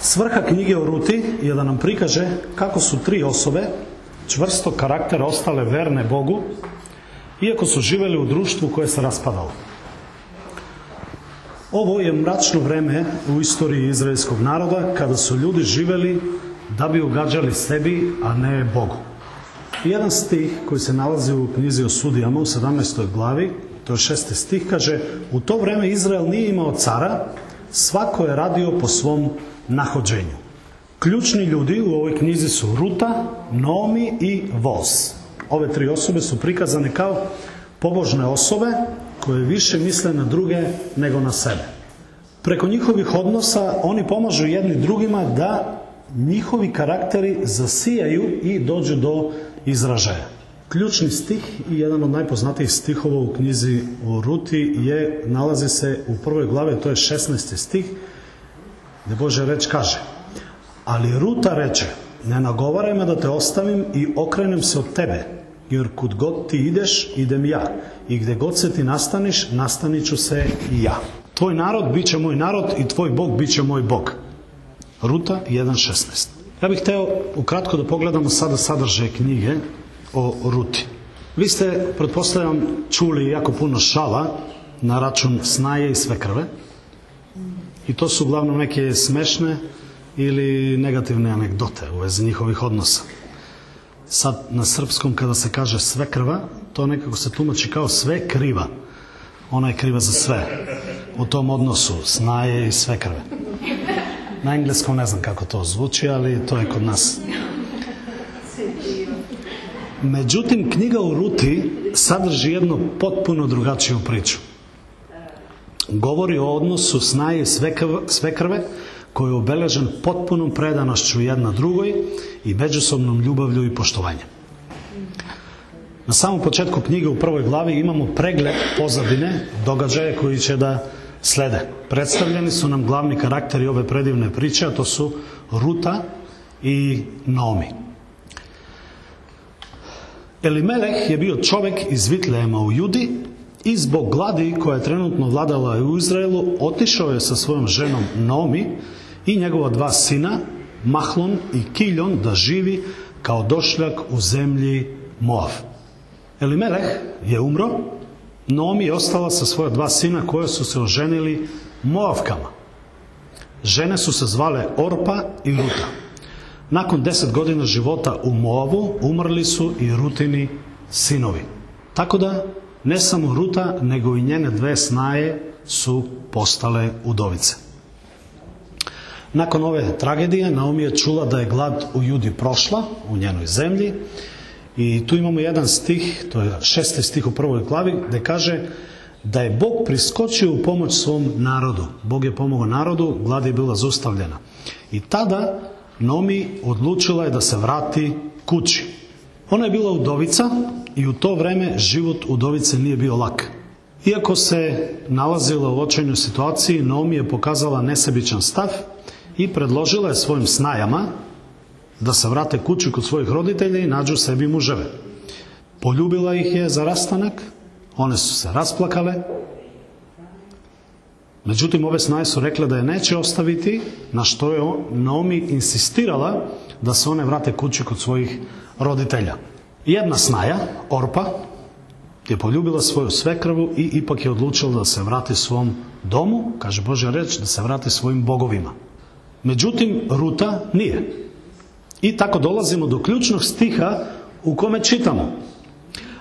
Svrha knjige o Ruti je da nam prikaže kako su tri osobe čvrsto karaktera ostale verne Bogu, iako su živjeli u društvu koje se raspadalo. Ovo je mračno vreme u istoriji izraelskog naroda kada su ljudi živjeli da bi ugađali sebi, a ne Bogu. Jedan stih koji se nalazi u knjizi o sudijama u 17. glavi, to je šesti stih, kaže U to vreme Izrael nije imao cara, svako je radio po svom nahođenju. Ključni ljudi u ovoj knjizi su Ruta, Nomi i Voz. Ove tri osobe su prikazane kao pobožne osobe koje više misle na druge nego na sebe. Preko njihovih odnosa oni pomažu jedni drugima da njihovi karakteri zasijaju i dođu do izražaja. Ključni stih i jedan od najpoznatijih stihova u knjizi o Ruti je, nalazi se u prvoj glavi, to je 16. stih, gdje Bože reč kaže Ali Ruta reče, ne nagovaraj me da te ostavim i okrenem se od tebe, jer kud god ti ideš, idem ja. I gdje god se ti nastaniš, nastanit ću se i ja. Tvoj narod bit će moj narod i tvoj Bog bit će moj Bog. Ruta 1.16. Ja bih hteo ukratko da pogledamo sada sadržaj knjige o Ruti. Vi ste, pretpostavljam, čuli jako puno šala na račun snaje i sve krve. I to su uglavnom neke smešne ili negativne anegdote u vezi njihovih odnosa. Sad na srpskom kada se kaže sve krva, to nekako se tumači kao sve kriva. Ona je kriva za sve. U tom odnosu snaje i sve krve. Na engleskom ne znam kako to zvuči, ali to je kod nas. Međutim, knjiga u Ruti sadrži jednu potpuno drugačiju priču. Govori o odnosu snaje i sve krve, koji je obeležen potpunom predanošću jedna drugoj i međusobnom ljubavlju i poštovanjem. Na samom početku knjige u prvoj glavi imamo pregled pozadine događaja koji će da slede. Predstavljeni su nam glavni karakteri ove predivne priče, a to su Ruta i Nomi. Elimeleh je bio čovjek iz Vitlejema u Judi i zbog gladi koja je trenutno vladala u Izraelu otišao je sa svojom ženom Nomi i njegova dva sina Mahlon i Kiljon da živi kao došljak u zemlji Moav. Elimeleh je umro, Nomi je ostala sa svoja dva sina koja su se oženili Moavkama. Žene su se zvale Orpa i Ruta. Nakon deset godina života u Moavu umrli su i Rutini sinovi. Tako da ne samo Ruta, nego i njene dve snaje su postale udovice. Nakon ove tragedije Naomi je čula da je glad u Judi prošla, u njenoj zemlji i tu imamo jedan stih, to je šesti stih u prvoj glavi, gdje kaže da je Bog priskočio u pomoć svom narodu. Bog je pomogao narodu, glad je bila zustavljena. I tada Nomi odlučila je da se vrati kući. Ona je bila udovica i u to vreme život udovice nije bio lak. Iako se nalazila u očajnoj situaciji, Nomi je pokazala nesebičan stav i predložila je svojim snajama da se vrate kući kod svojih roditelja i nađu sebi muževe. Poljubila ih je za rastanak, one su se rasplakale, međutim ove snaje su rekle da je neće ostaviti, na što je Naomi insistirala da se one vrate kući kod svojih roditelja. Jedna snaja, Orpa, je poljubila svoju svekrvu i ipak je odlučila da se vrati svom domu, kaže Božja reč, da se vrati svojim bogovima. Međutim, Ruta nije. I tako dolazimo do ključnog stiha u kome čitamo.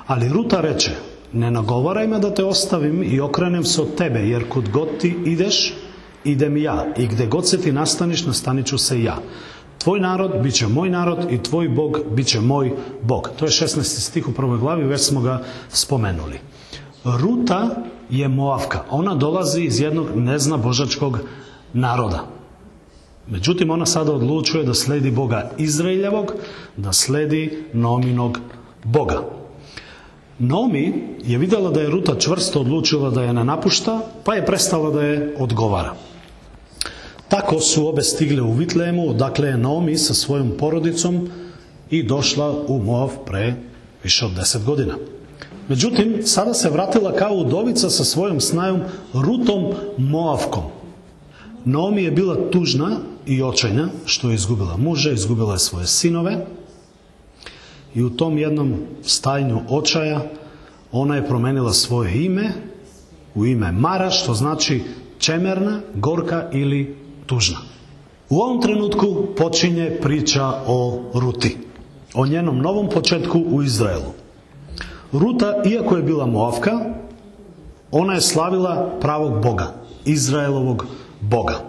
Ali Ruta reče, ne nagovaraj me da te ostavim i okrenem se od tebe, jer kud god ti ideš, idem ja. I gdje god se ti nastaniš, nastanit ću se ja. Tvoj narod bit će moj narod i tvoj Bog bit će moj Bog. To je 16. stih u prvoj glavi, već smo ga spomenuli. Ruta je Moavka. Ona dolazi iz jednog nezna božačkog naroda. Međutim, ona sada odlučuje da sledi Boga Izraeljevog, da sledi Nominog Boga. Nomi je vidjela da je Ruta čvrsto odlučila da je ne napušta, pa je prestala da je odgovara. Tako su obe stigle u Vitlemu, odakle je Nomi sa svojom porodicom i došla u Moav pre više od deset godina. Međutim, sada se vratila kao udovica sa svojom snajom Rutom Moavkom. Naomi je bila tužna i očajna što je izgubila muža, izgubila je svoje sinove i u tom jednom stajnju očaja ona je promenila svoje ime u ime Mara, što znači čemerna, gorka ili tužna. U ovom trenutku počinje priča o Ruti, o njenom novom početku u Izraelu. Ruta, iako je bila Moavka, ona je slavila pravog Boga, Izraelovog Boga.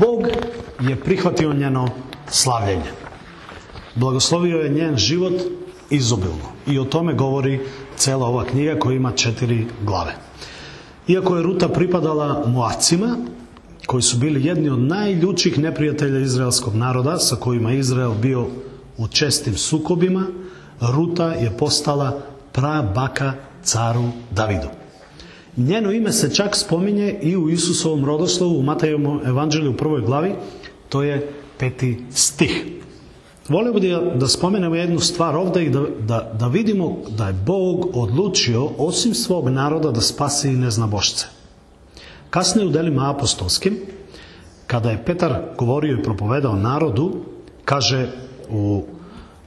Bog je prihvatio njeno slavljenje. Blagoslovio je njen život izobilno. I o tome govori cela ova knjiga koja ima četiri glave. Iako je Ruta pripadala Moacima, koji su bili jedni od najljučih neprijatelja izraelskog naroda, sa kojima je Izrael bio u čestim sukobima, Ruta je postala prabaka caru Davidu. Njeno ime se čak spominje i u Isusovom rodoslovu u Matejovom evanđelju u prvoj glavi, to je peti stih. Volio bih da, spomenemo jednu stvar ovdje i da, da, da vidimo da je Bog odlučio osim svog naroda da spasi i neznabošce. Kasnije u delima apostolskim, kada je Petar govorio i propovedao narodu, kaže u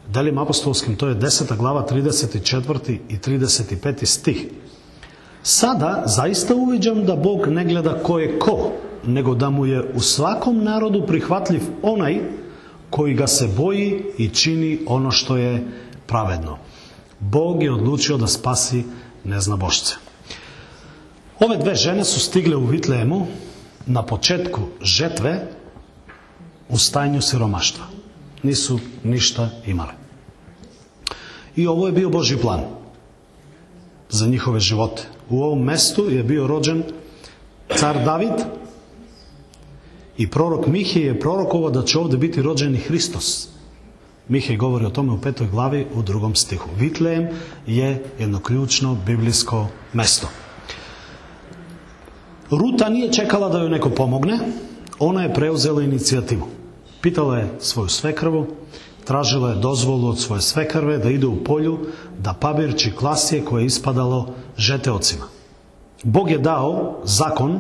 delima apostolskim, to je 10. glava 34. i 35. stih. Sada zaista uviđam da Bog ne gleda ko je ko, nego da mu je u svakom narodu prihvatljiv onaj koji ga se boji i čini ono što je pravedno. Bog je odlučio da spasi neznabošce. Ove dve žene su stigle u Vitlemu na početku žetve u stajnju siromaštva. Nisu ništa imale. I ovo je bio Boži plan za njihove živote. U ovom mestu je bio rođen car David i prorok Mihije je prorokovao da će ovdje biti rođeni Hristos. Mihej govori o tome u petoj glavi u drugom stihu. Vitlejem je jedno ključno biblijsko mesto. Ruta nije čekala da joj neko pomogne, ona je preuzela inicijativu. Pitala je svoju svekrvu, tražila je dozvolu od svoje svekrve da ide u polju da pabirči klasije koje je ispadalo žeteocima. Bog je dao zakon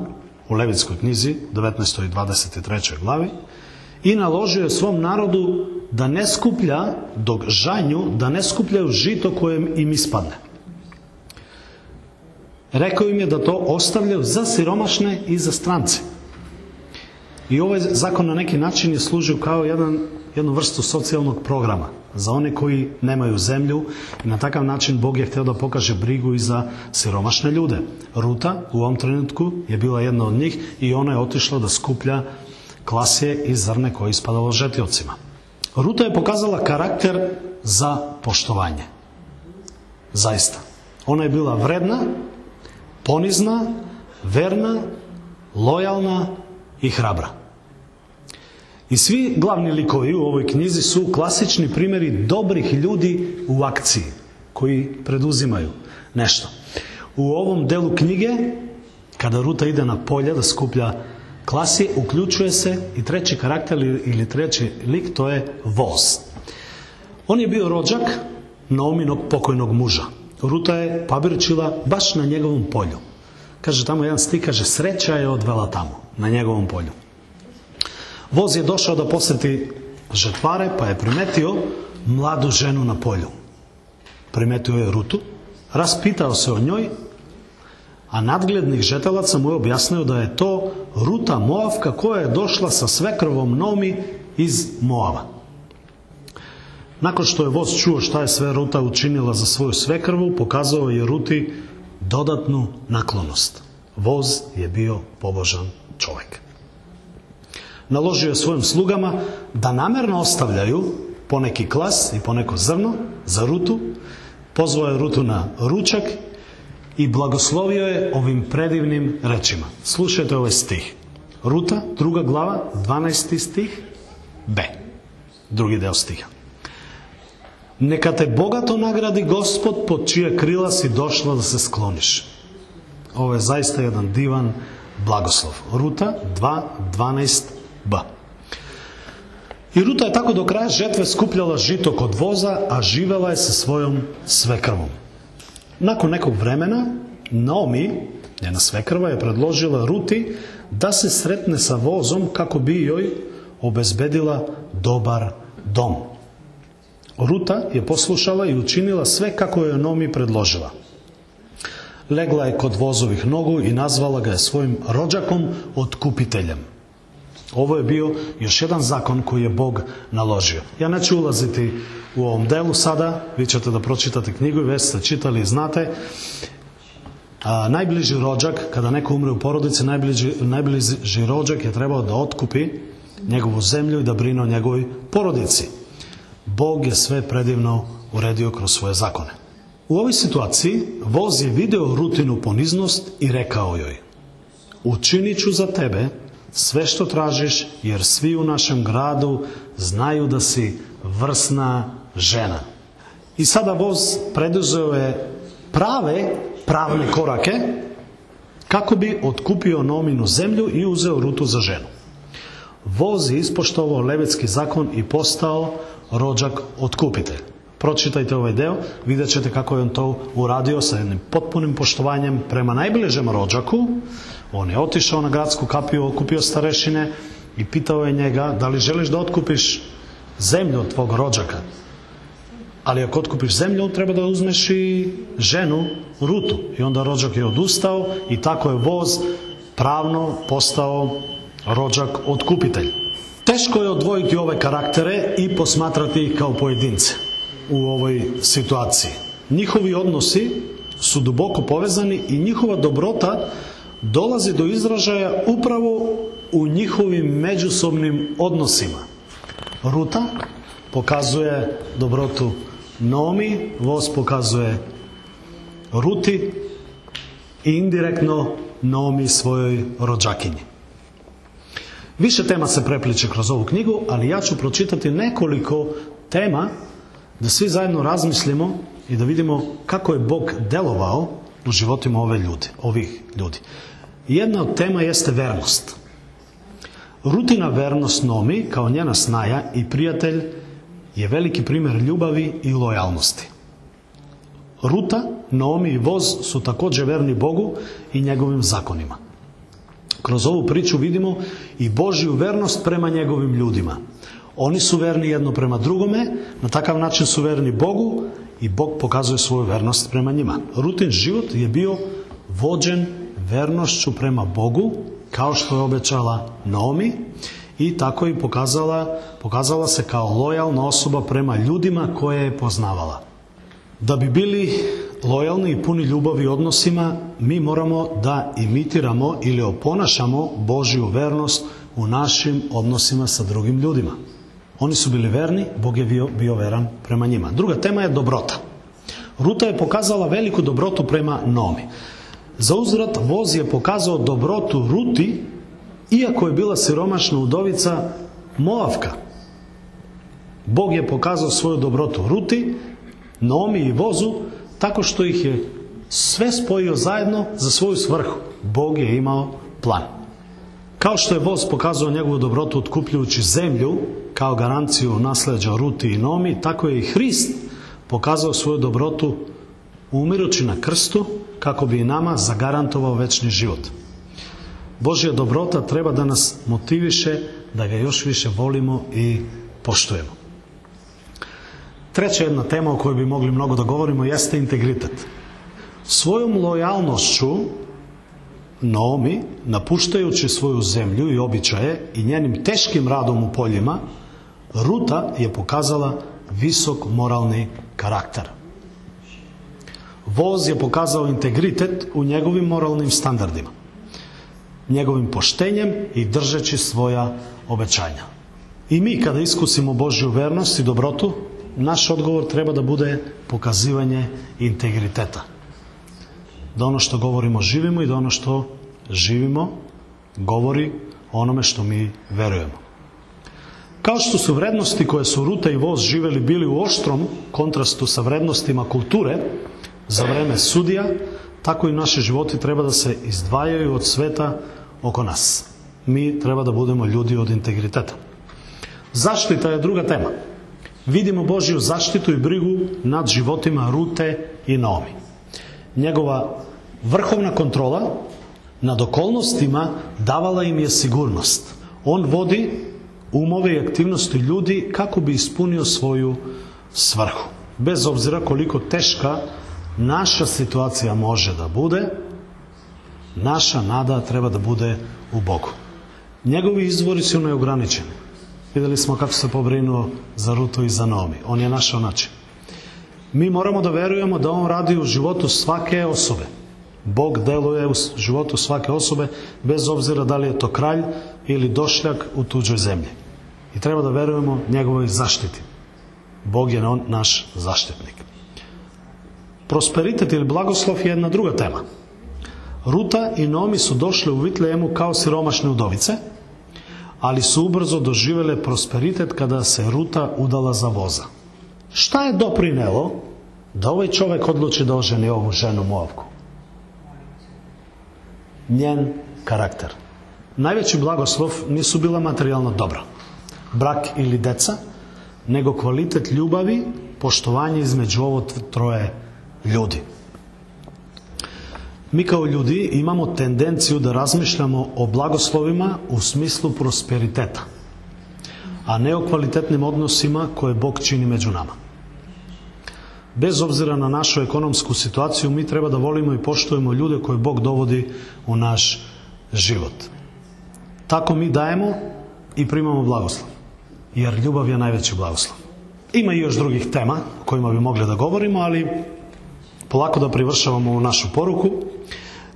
u Levitskoj knjizi, 19. i 23. glavi, i naložio je svom narodu da ne skuplja, dok žanju, da ne skupljaju žito koje im ispadne. Rekao im je da to ostavljaju za siromašne i za strance. I ovaj zakon na neki način je služio kao jedan, jednu vrstu socijalnog programa za one koji nemaju zemlju i na takav način Bog je htio da pokaže brigu i za siromašne ljude. Ruta u ovom trenutku je bila jedna od njih i ona je otišla da skuplja klasije i zrne koje je ispadalo žetiocima. Ruta je pokazala karakter za poštovanje. Zaista. Ona je bila vredna, ponizna, verna, lojalna i hrabra. I svi glavni likovi u ovoj knjizi su klasični primjeri dobrih ljudi u akciji, koji preduzimaju nešto. U ovom delu knjige, kada Ruta ide na polje da skuplja klasi, uključuje se i treći karakter ili treći lik, to je voz. On je bio rođak Naominog pokojnog muža. Ruta je pabirčila baš na njegovom polju. Kaže tamo jedan stih, kaže sreća je odvela tamo, na njegovom polju. Voz je došao da posjeti žetvare, pa je primetio mladu ženu na polju. Primetio je Rutu, raspitao se o njoj, a nadglednih žetalaca mu je objasnio da je to Ruta Moavka koja je došla sa svekrvom Nomi iz Moava. Nakon što je voz čuo šta je sve Ruta učinila za svoju svekrvu, pokazao je Ruti dodatnu naklonost. Voz je bio pobožan čovjek naložio svojim slugama da namerno ostavljaju poneki klas i poneko zrno za rutu, pozvao je rutu na ručak i blagoslovio je ovim predivnim rečima. Slušajte ovaj stih. Ruta, druga glava, 12. stih, B. Drugi deo stiha. Neka te bogato nagradi gospod pod čije krila si došla da se skloniš. Ovo je zaista jedan divan blagoslov. Ruta 2, 12, I Ruta je tako do kraja žetve skupljala žito kod voza, a živela je sa svojom svekrvom. Nakon nekog vremena, Naomi, njena svekrva, je predložila Ruti da se sretne sa vozom kako bi joj obezbedila dobar dom. Ruta je poslušala i učinila sve kako je Nomi predložila. Legla je kod vozovih nogu i nazvala ga je svojim rođakom otkupiteljem. Ovo je bio još jedan zakon koji je Bog naložio. Ja neću ulaziti u ovom delu sada, vi ćete da pročitate knjigu i već ste čitali i znate. A, najbliži rođak, kada neko umre u porodici, najbliži, najbliži rođak je trebao da otkupi njegovu zemlju i da brine o njegovoj porodici. Bog je sve predivno uredio kroz svoje zakone. U ovoj situaciji voz je video rutinu poniznost i rekao joj Učinit ću za tebe sve što tražiš, jer svi u našem gradu znaju da si vrsna žena. I sada voz preduzeo je prave pravne korake kako bi otkupio nominu zemlju i uzeo rutu za ženu. Voz je ispoštovao levetski zakon i postao rođak otkupitelj. Pročitajte ovaj deo, vidjet ćete kako je on to uradio sa jednim potpunim poštovanjem prema najbližem rođaku. On je otišao na gradsku kapiju, okupio starešine i pitao je njega da li želiš da otkupiš zemlju od tvog rođaka. Ali ako otkupiš zemlju, treba da uzmeš i ženu, rutu. I onda rođak je odustao i tako je voz pravno postao rođak otkupitelj. Teško je odvojiti ove karaktere i posmatrati ih kao pojedince u ovoj situaciji. Njihovi odnosi su duboko povezani i njihova dobrota dolazi do izražaja upravo u njihovim međusobnim odnosima. Ruta pokazuje dobrotu Nomi, Voz pokazuje Ruti i indirektno Nomi svojoj rođakinji. Više tema se prepliče kroz ovu knjigu, ali ja ću pročitati nekoliko tema da svi zajedno razmislimo i da vidimo kako je Bog delovao u životima ove ljudi, ovih ljudi. Jedna od tema jeste vernost. Rutina vernost Nomi, kao njena snaja i prijatelj, je veliki primjer ljubavi i lojalnosti. Ruta, Nomi i Voz su također verni Bogu i njegovim zakonima. Kroz ovu priču vidimo i Božju vernost prema njegovim ljudima. Oni su verni jedno prema drugome, na takav način su verni Bogu i Bog pokazuje svoju vernost prema njima. Rutin život je bio vođen vernošću prema Bogu, kao što je obećala Naomi i tako i pokazala, pokazala se kao lojalna osoba prema ljudima koje je poznavala. Da bi bili lojalni i puni ljubavi odnosima, mi moramo da imitiramo ili oponašamo Božju vernost u našim odnosima sa drugim ljudima. Oni su bili verni, Bog je bio, bio veran prema njima. Druga tema je dobrota. Ruta je pokazala veliku dobrotu prema Nomi. Za uzvrat voz je pokazao dobrotu Ruti, iako je bila siromašna udovica Moavka. Bog je pokazao svoju dobrotu Ruti, Nomi i vozu, tako što ih je sve spojio zajedno za svoju svrhu. Bog je imao plan. Kao što je voz pokazao njegovu dobrotu otkupljujući zemlju kao garanciju nasleđa Ruti i Nomi, tako je i Hrist pokazao svoju dobrotu umirući na krstu kako bi i nama zagarantovao večni život. Božja dobrota treba da nas motiviše da ga još više volimo i poštujemo. Treća jedna tema o kojoj bi mogli mnogo da govorimo jeste integritet. Svojom lojalnošću Naomi, napuštajući svoju zemlju i običaje i njenim teškim radom u poljima, Рута ја показала висок морални карактер. Воз ја показал интегритет у негови морални стандардима, неговим поштењем и држачи своја обечања. И ми, каде искусимо Божју верност и доброту, наш одговор треба да биде показивање интегритета. Да оно што говоримо живимо и да оно што живимо говори ономе што ми веруваме. Kao što su vrednosti koje su Ruta i Voz živeli bili u oštrom kontrastu sa vrednostima kulture za vreme sudija, tako i naši životi treba da se izdvajaju od sveta oko nas. Mi treba da budemo ljudi od integriteta. Zaštita je druga tema. Vidimo Božju zaštitu i brigu nad životima Rute i Naomi. Njegova vrhovna kontrola nad okolnostima davala im je sigurnost. On vodi umove i aktivnosti ljudi kako bi ispunio svoju svrhu. Bez obzira koliko teška naša situacija može da bude, naša nada treba da bude u Bogu. Njegovi izvori su neograničeni. Vidjeli smo kako se pobrinuo za Rutu i za Naomi. On je našao način. Mi moramo da verujemo da On radi u životu svake osobe. Bog deluje u životu svake osobe bez obzira da li je to kralj ili došljak u tuđoj zemlji. I treba da verujemo njegovoj zaštiti. Bog je on naš zaštitnik. Prosperitet ili blagoslov je jedna druga tema. Ruta i Nomi su došle u Vitlejemu kao siromašne udovice, ali su ubrzo doživjele prosperitet kada se Ruta udala za voza. Šta je doprinelo da ovaj čovjek odluči da oženi ovu ženu Moavku? Njen karakter. Najveći blagoslov nisu bila materijalna dobra, brak ili deca, nego kvalitet ljubavi, poštovanje između ovo troje ljudi. Mi kao ljudi imamo tendenciju da razmišljamo o blagoslovima u smislu prosperiteta, a ne o kvalitetnim odnosima koje Bog čini među nama. Bez obzira na našu ekonomsku situaciju, mi treba da volimo i poštujemo ljude koje Bog dovodi u naš život. Tako mi dajemo i primamo blagoslov, jer ljubav je najveći blagoslov. Ima i još drugih tema o kojima bi mogli da govorimo, ali polako da privršavamo u našu poruku.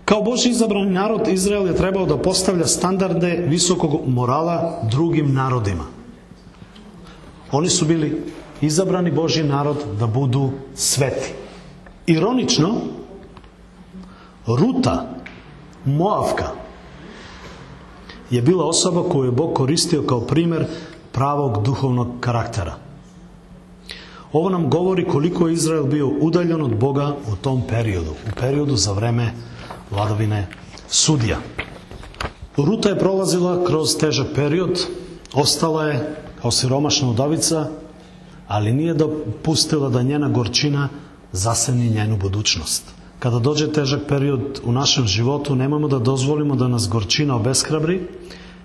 Kao Boži izabrani narod, Izrael je trebao da postavlja standarde visokog morala drugim narodima. Oni su bili izabrani Boži narod da budu sveti. Ironično, Ruta, Moavka, je bila osoba koju je Bog koristio kao primjer pravog duhovnog karaktera. Ovo nam govori koliko je Izrael bio udaljen od Boga u tom periodu, u periodu za vreme vladavine sudija. Ruta je prolazila kroz težak period, ostala je kao siromašna udovica, ali nije dopustila da njena gorčina zaseni njenu budućnost. Kada dođe težak period u našem životu, nemamo da dozvolimo da nas gorčina obeshrabri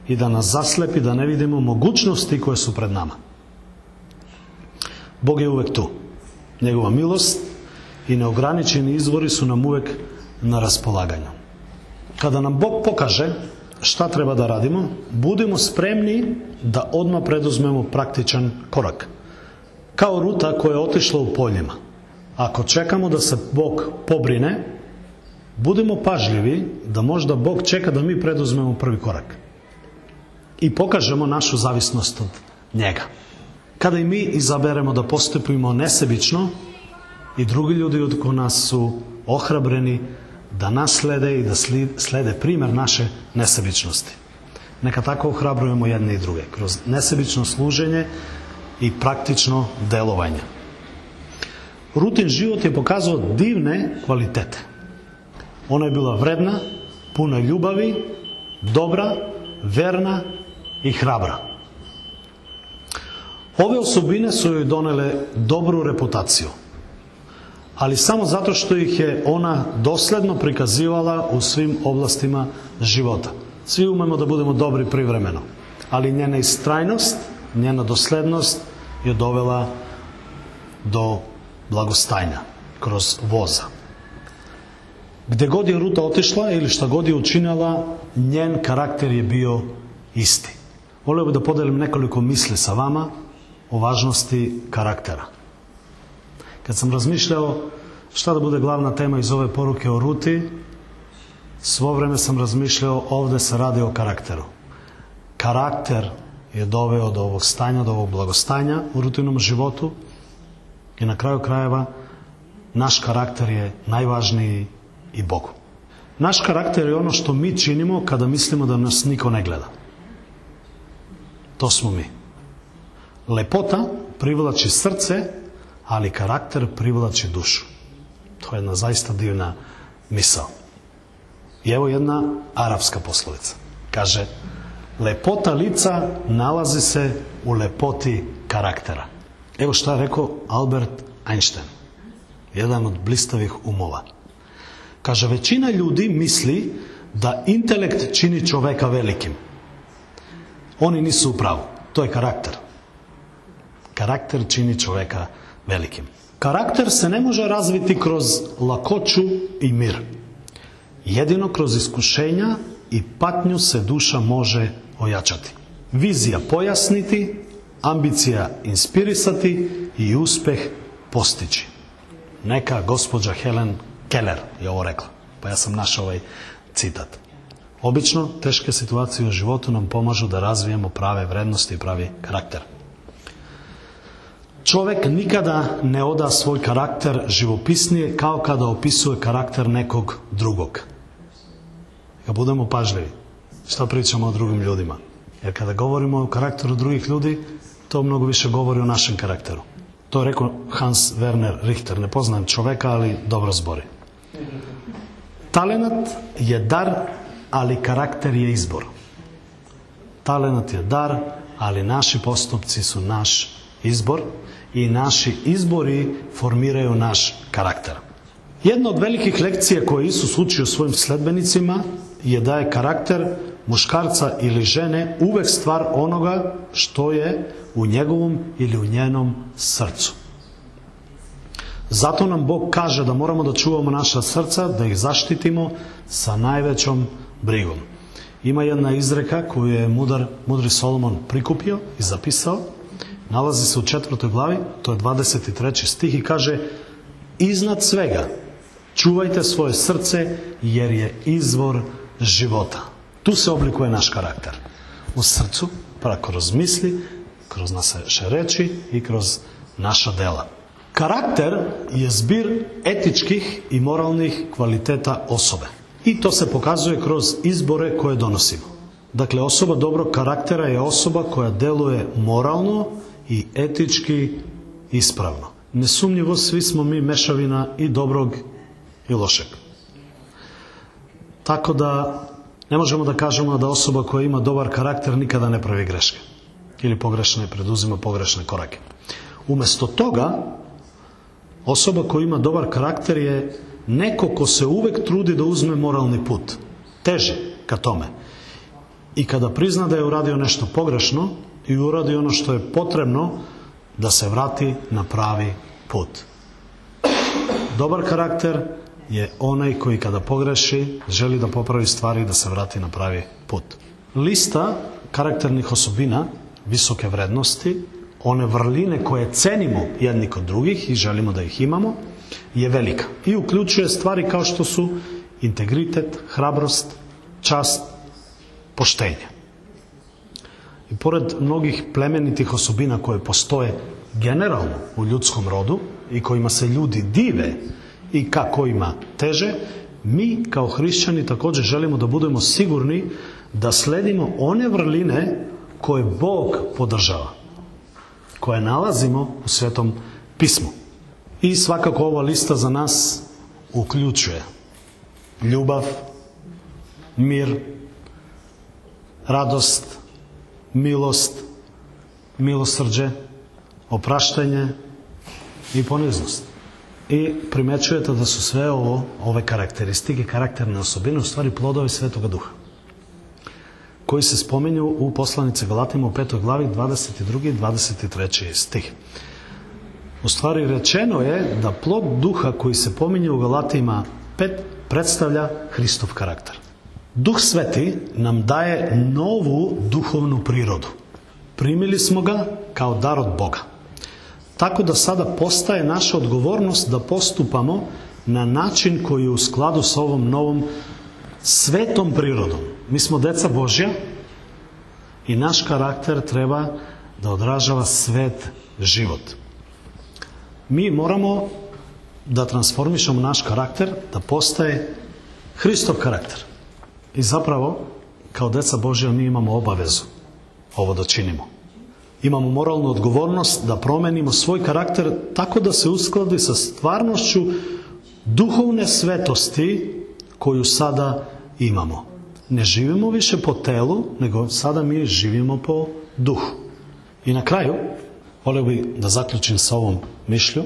i da nas zaslepi, da ne vidimo mogućnosti koje su pred nama. Bog je uvek tu. Njegova milost i neograničeni izvori su nam uvek na raspolaganju. Kada nam Bog pokaže šta treba da radimo, budimo spremni da odmah preduzmemo praktičan korak. Kao ruta koja je otišla u poljima. Ako čekamo da se Bog pobrine, budemo pažljivi da možda Bog čeka da mi preduzmemo prvi korak. I pokažemo našu zavisnost od njega. Kada i mi izaberemo da postupimo nesebično i drugi ljudi oko nas su ohrabreni da nas slede i da slede primjer naše nesebičnosti. Neka tako ohrabrujemo jedne i druge kroz nesebično služenje и практично делување. Рутин живот ја показува дивне квалитети. Она е била вредна, пуна љубави, добра, верна и храбра. Ове особине со ја донеле добру репутација, али само затоа што их е она доследно приказивала у свим областима живота. Сви умемо да будемо добри привремено, али не на истрајност, njena doslednost je dovela do blagostajna kroz voza. Gde god je Ruta otišla ili šta god je učinila, njen karakter je bio isti. Volio bih da podelim nekoliko misli sa vama o važnosti karaktera. Kad sam razmišljao šta da bude glavna tema iz ove poruke o ruti, svo vreme sam razmišljao ovde se radi o karakteru. Karakter ја довео до овог стања, до овог благостања во рутином животу и на крају крајева наш карактер е најважнiji и Богу. Наш карактер е оно што ми чинимо када мислиме да нас нико не гледа. То смо ми. Лепота привлачи срце, али карактер привлачи душу. Тоа е една заиста дивна мисао. И ево една арапска пословица. Каже, lepota lica nalazi se u lepoti karaktera. Evo šta rekao Albert Einstein, jedan od blistavih umova. Kaže, većina ljudi misli da intelekt čini čoveka velikim. Oni nisu u pravu. To je karakter. Karakter čini čoveka velikim. Karakter se ne može razviti kroz lakoću i mir. Jedino kroz iskušenja i patnju se duša može ojačati. Vizija pojasniti, ambicija inspirisati i uspeh postići. Neka gospođa Helen Keller je ovo rekla. Pa ja sam našao ovaj citat. Obično, teške situacije u životu nam pomažu da razvijemo prave vrednosti i pravi karakter. Čovek nikada ne oda svoj karakter živopisnije kao kada opisuje karakter nekog drugog. Da budemo pažljivi. Šta pričamo o drugim ljudima? Jer kada govorimo o karakteru drugih ljudi, to mnogo više govori o našem karakteru. To je rekao Hans Werner Richter. Ne poznajem čoveka, ali dobro zbori. Talenat je dar, ali karakter je izbor. Talenat je dar, ali naši postupci su naš izbor i naši izbori formiraju naš karakter. Jedna od velikih lekcija koje Isus učio svojim sledbenicima je da je karakter muškarca ili žene uvek stvar onoga što je u njegovom ili u njenom srcu. Zato nam Bog kaže da moramo da čuvamo naša srca, da ih zaštitimo sa najvećom brigom. Ima jedna izreka koju je mudar, mudri Solomon prikupio i zapisao. Nalazi se u četvrtoj glavi, to je 23. stih i kaže Iznad svega čuvajte svoje srce jer je izvor života. Tu se oblikuje naš karakter. U srcu, pa kroz misli, kroz naše reči i kroz naša dela. Karakter je zbir etičkih i moralnih kvaliteta osobe. I to se pokazuje kroz izbore koje donosimo. Dakle, osoba dobrog karaktera je osoba koja deluje moralno i etički ispravno. Nesumnjivo svi smo mi mešavina i dobrog i lošeg. Tako da ne možemo da kažemo da osoba koja ima dobar karakter nikada ne pravi greške ili pogrešne preduzima pogrešne korake. Umesto toga, osoba koja ima dobar karakter je neko ko se uvek trudi da uzme moralni put. Teže ka tome. I kada prizna da je uradio nešto pogrešno i uradi ono što je potrebno da se vrati na pravi put. Dobar karakter je onaj koji kada pogreši želi da popravi stvari i da se vrati na pravi put. Lista karakternih osobina visoke vrednosti, one vrline koje cenimo jedni kod drugih i želimo da ih imamo, je velika. I uključuje stvari kao što su integritet, hrabrost, čast, poštenje. I pored mnogih plemenitih osobina koje postoje generalno u ljudskom rodu i kojima se ljudi dive i kako ima teže, mi kao hrišćani također želimo da budemo sigurni da sledimo one vrline koje Bog podržava, koje nalazimo u Svetom pismu. I svakako ova lista za nas uključuje ljubav, mir, radost, milost, milosrđe, opraštanje i poniznost. I primećujete da su sve ovo, ove karakteristike, karakterne osobine, u stvari plodovi Svetoga Duha koji se spominju u poslanice Galatima u petoj glavi 22. i 23. stih. U stvari rečeno je da plod duha koji se pominje u Galatima 5 predstavlja Hristov karakter. Duh sveti nam daje novu duhovnu prirodu. Primili smo ga kao dar od Boga. Tako da sada postaje naša odgovornost da postupamo na način koji je u skladu sa ovom novom svetom prirodom. Mi smo deca Božja i naš karakter treba da odražava svet život. Mi moramo da transformišemo naš karakter, da postaje Hristov karakter. I zapravo, kao deca Božja, mi imamo obavezu ovo da činimo. Imamo moralnu odgovornost da promenimo svoj karakter tako da se uskladi sa stvarnošću duhovne svetosti koju sada imamo. Ne živimo više po telu, nego sada mi živimo po duhu. I na kraju, volio bih da zaključim sa ovom mišlju,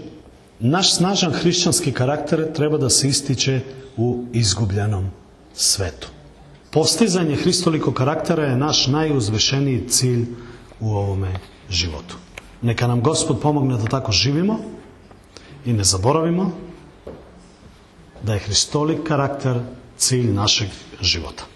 naš snažan hrišćanski karakter treba da se ističe u izgubljenom svetu. Postizanje Hristolikog karaktera je naš najuzvešeniji cilj u ovome životu. Neka nam Gospod pomogne da tako živimo i ne zaboravimo da je Hristolik karakter cilj našeg života.